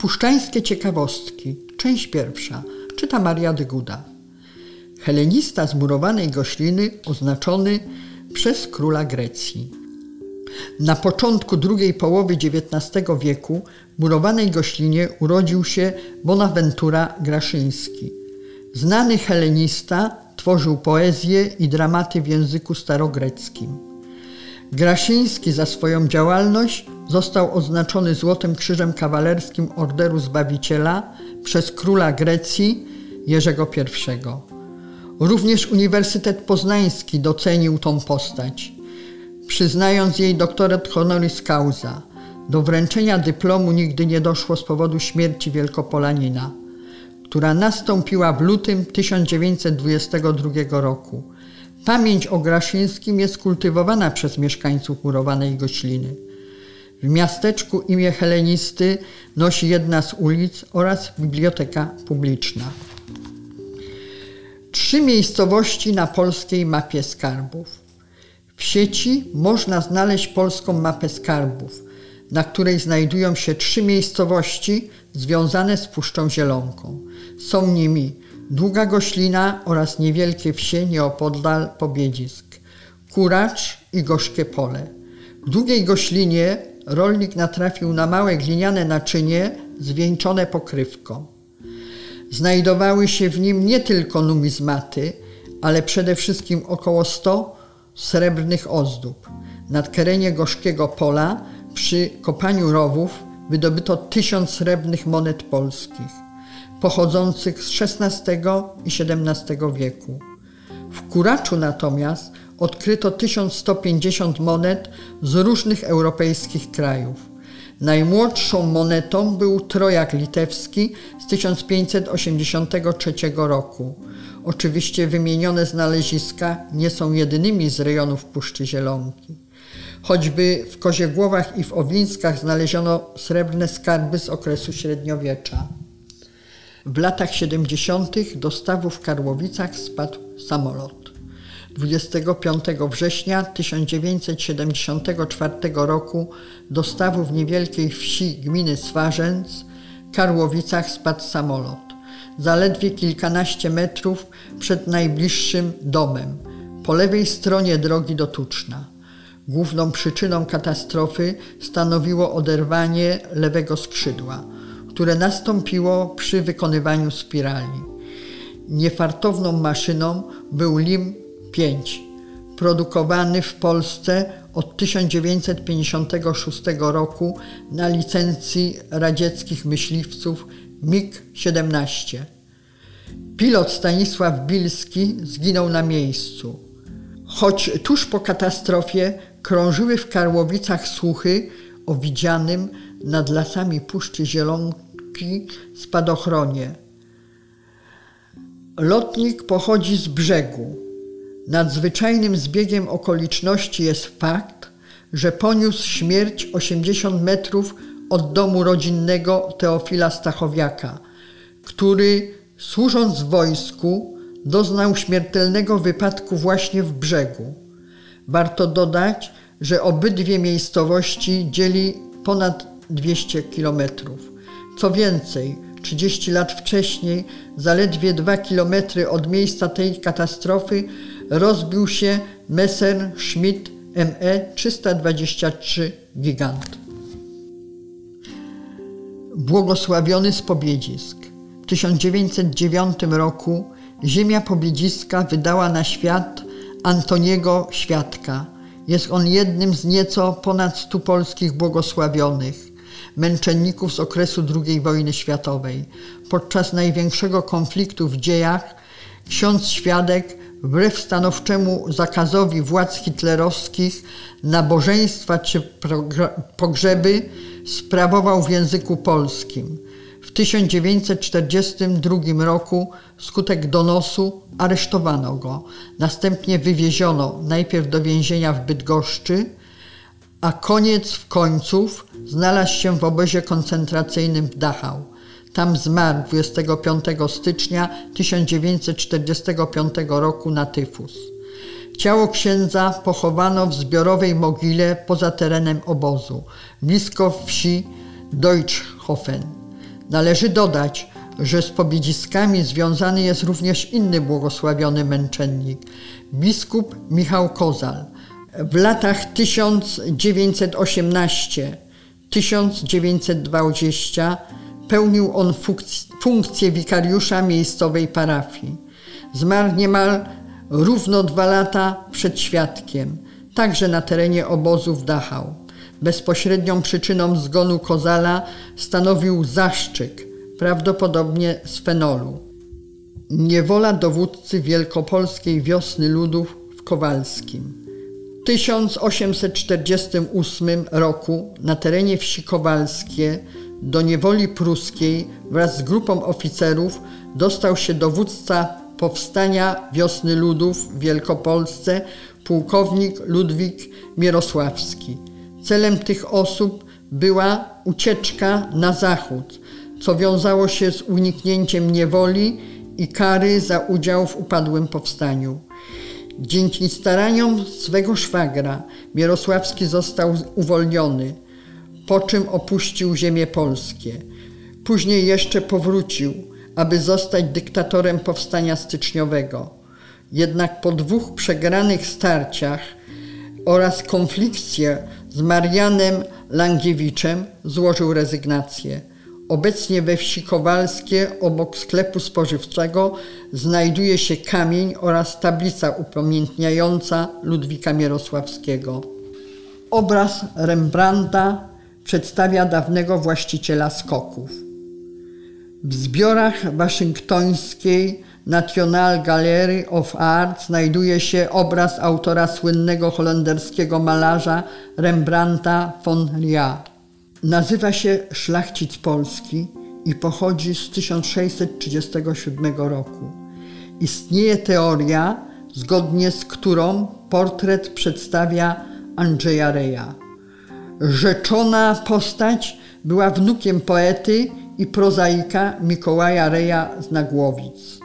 Puszczańskie ciekawostki, część pierwsza, czyta Maria Dyguda. Helenista z murowanej gośliny oznaczony przez króla Grecji. Na początku drugiej połowy XIX wieku w murowanej goślinie urodził się Bonaventura Graszyński. Znany helenista tworzył poezję i dramaty w języku starogreckim. Graszyński za swoją działalność został oznaczony Złotym Krzyżem Kawalerskim Orderu Zbawiciela przez króla Grecji Jerzego I. Również Uniwersytet Poznański docenił tą postać, przyznając jej doktorat honoris causa. Do wręczenia dyplomu nigdy nie doszło z powodu śmierci Wielkopolanina, która nastąpiła w lutym 1922 roku. Pamięć o Graszyńskim jest kultywowana przez mieszkańców murowanej Gośliny. W miasteczku imię Helenisty nosi jedna z ulic oraz biblioteka publiczna. Trzy miejscowości na polskiej mapie skarbów. W sieci można znaleźć polską mapę skarbów, na której znajdują się trzy miejscowości związane z Puszczą Zielonką. Są nimi Długa Goślina oraz niewielkie wsie nieopodal Pobiedzisk, Kuracz i Gorzkie Pole. W Długiej Goślinie rolnik natrafił na małe gliniane naczynie zwieńczone pokrywką. Znajdowały się w nim nie tylko numizmaty, ale przede wszystkim około 100 srebrnych ozdób. Na terenie Gorzkiego Pola przy kopaniu rowów wydobyto tysiąc srebrnych monet polskich, pochodzących z XVI i XVII wieku. W Kuraczu natomiast odkryto 1150 monet z różnych europejskich krajów. Najmłodszą monetą był trojak litewski z 1583 roku. Oczywiście wymienione znaleziska nie są jedynymi z rejonów Puszczy Zielonki. Choćby w Koziegłowach i w Owinskach znaleziono srebrne skarby z okresu średniowiecza. W latach 70. do stawu w Karłowicach spadł samolot. 25 września 1974 roku do stawu w niewielkiej wsi gminy Swarzęc, Karłowicach spadł samolot. Zaledwie kilkanaście metrów przed najbliższym domem, po lewej stronie drogi do Tuczna. Główną przyczyną katastrofy stanowiło oderwanie lewego skrzydła, które nastąpiło przy wykonywaniu spirali. Niefartowną maszyną był lim 5. Produkowany w Polsce od 1956 roku na licencji radzieckich myśliwców MiG-17. Pilot Stanisław Bilski zginął na miejscu. Choć tuż po katastrofie krążyły w Karłowicach słuchy o widzianym nad lasami Puszczy Zielonki spadochronie. Lotnik pochodzi z brzegu. Nadzwyczajnym zbiegiem okoliczności jest fakt, że poniósł śmierć 80 metrów od domu rodzinnego Teofila Stachowiaka, który służąc w wojsku doznał śmiertelnego wypadku właśnie w brzegu. Warto dodać, że obydwie miejscowości dzieli ponad 200 kilometrów. Co więcej, 30 lat wcześniej, zaledwie 2 kilometry od miejsca tej katastrofy, rozbił się Messerschmitt ME 323 Gigant. Błogosławiony z Pobiedzisk. W 1909 roku ziemia Pobiedziska wydała na świat Antoniego Świadka. Jest on jednym z nieco ponad stu polskich błogosławionych, męczenników z okresu II wojny światowej. Podczas największego konfliktu w dziejach ksiądz Świadek wbrew stanowczemu zakazowi władz hitlerowskich nabożeństwa czy pogrzeby sprawował w języku polskim. W 1942 roku skutek donosu aresztowano go. Następnie wywieziono najpierw do więzienia w Bydgoszczy, a koniec w końców znalazł się w obozie koncentracyjnym w Dachau. Tam zmarł 25 stycznia 1945 roku na tyfus. Ciało księdza pochowano w zbiorowej mogile poza terenem obozu, blisko wsi Deutschhofen. Należy dodać, że z pobiedziskami związany jest również inny błogosławiony męczennik, biskup Michał Kozal. W latach 1918-1920 pełnił on funkcję wikariusza miejscowej parafii. Zmarł niemal równo dwa lata przed świadkiem, także na terenie obozu w Dachau. Bezpośrednią przyczyną zgonu Kozala stanowił zaszczyk, prawdopodobnie z fenolu. Niewola dowódcy wielkopolskiej wiosny ludów w Kowalskim. W 1848 roku na terenie wsi Kowalskie do niewoli pruskiej wraz z grupą oficerów dostał się dowódca powstania wiosny ludów w Wielkopolsce pułkownik Ludwik Mierosławski. Celem tych osób była ucieczka na zachód, co wiązało się z uniknięciem niewoli i kary za udział w upadłym powstaniu. Dzięki staraniom swego szwagra Mierosławski został uwolniony, po czym opuścił ziemię polskie. Później jeszcze powrócił, aby zostać dyktatorem powstania styczniowego. Jednak po dwóch przegranych starciach oraz konflikcie z Marianem Langiewiczem złożył rezygnację. Obecnie we wsi Kowalskie obok sklepu spożywczego znajduje się kamień oraz tablica upamiętniająca Ludwika Mierosławskiego. Obraz Rembrandta przedstawia dawnego właściciela skoków. W zbiorach waszyngtońskiej National Gallery of Art znajduje się obraz autora słynnego holenderskiego malarza Rembrandta von Ria. Nazywa się Szlachcic Polski i pochodzi z 1637 roku. Istnieje teoria, zgodnie z którą portret przedstawia Andrzeja Reja. Rzeczona postać była wnukiem poety i prozaika Mikołaja Reja z Nagłowic.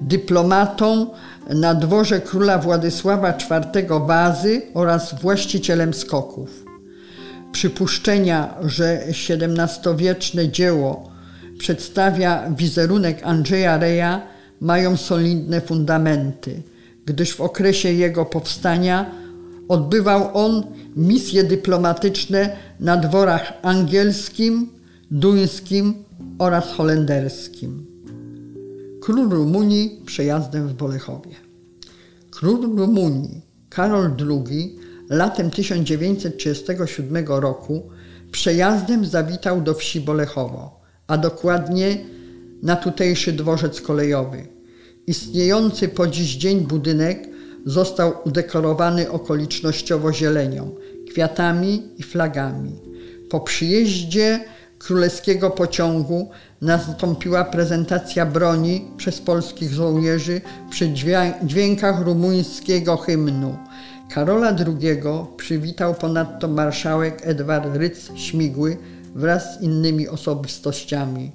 Dyplomatą na dworze króla Władysława IV Wazy oraz właścicielem skoków. Przypuszczenia, że XVII-wieczne dzieło przedstawia wizerunek Andrzeja Reja mają solidne fundamenty, gdyż w okresie jego powstania odbywał on misje dyplomatyczne na dworach angielskim, duńskim oraz holenderskim. Król Rumunii przejazdem w Bolechowie. Król Rumunii Karol II latem 1937 roku przejazdem zawitał do wsi Bolechowo, a dokładnie na tutejszy dworzec kolejowy. Istniejący po dziś dzień budynek został udekorowany okolicznościowo zielenią, kwiatami i flagami. Po przyjeździe królewskiego pociągu nastąpiła prezentacja broni przez polskich żołnierzy przy dźwiękach rumuńskiego hymnu. Karola II przywitał ponadto marszałek Edward Rydz-Śmigły wraz z innymi osobistościami.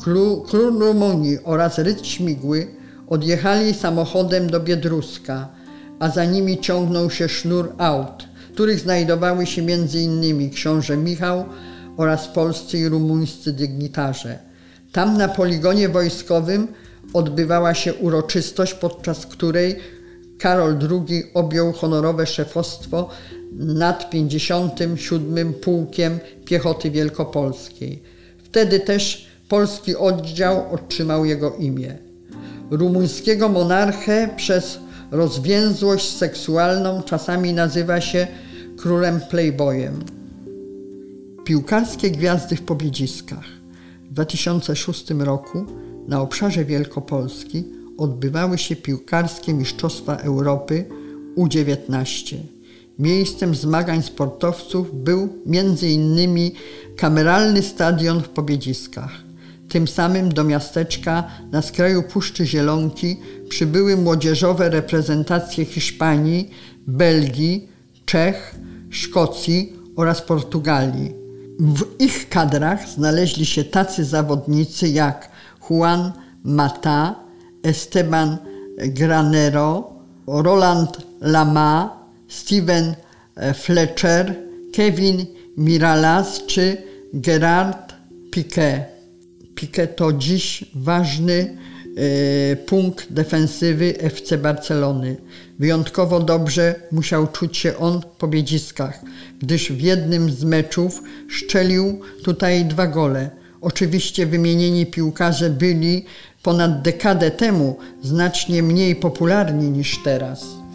Król, Rumunii oraz Rydz-Śmigły odjechali samochodem do Biedruska, a za nimi ciągnął się sznur aut, których znajdowały się m.in. książę Michał oraz polscy i rumuńscy dygnitarze. Tam na poligonie wojskowym odbywała się uroczystość, podczas której Karol II objął honorowe szefostwo nad 57. Pułkiem Piechoty Wielkopolskiej. Wtedy też polski oddział otrzymał jego imię. Rumuńskiego monarchę przez rozwięzłość seksualną czasami nazywa się królem playboyem. Piłkarskie gwiazdy w pobiedziskach. W 2006 roku na obszarze Wielkopolski odbywały się piłkarskie Mistrzostwa Europy U19. Miejscem zmagań sportowców był m.in. kameralny stadion w Pobiedziskach. Tym samym do miasteczka na skraju Puszczy Zielonki przybyły młodzieżowe reprezentacje Hiszpanii, Belgii, Czech, Szkocji oraz Portugalii. W ich kadrach znaleźli się tacy zawodnicy jak Juan Mata, Esteban Granero, Roland Lama, Steven Fletcher, Kevin Miralas czy Gerard Piquet. Piqué to dziś ważny punkt defensywy FC Barcelony. Wyjątkowo dobrze musiał czuć się on po biedziskach, gdyż w jednym z meczów szczelił tutaj dwa gole. Oczywiście wymienieni piłkarze byli ponad dekadę temu znacznie mniej popularni niż teraz.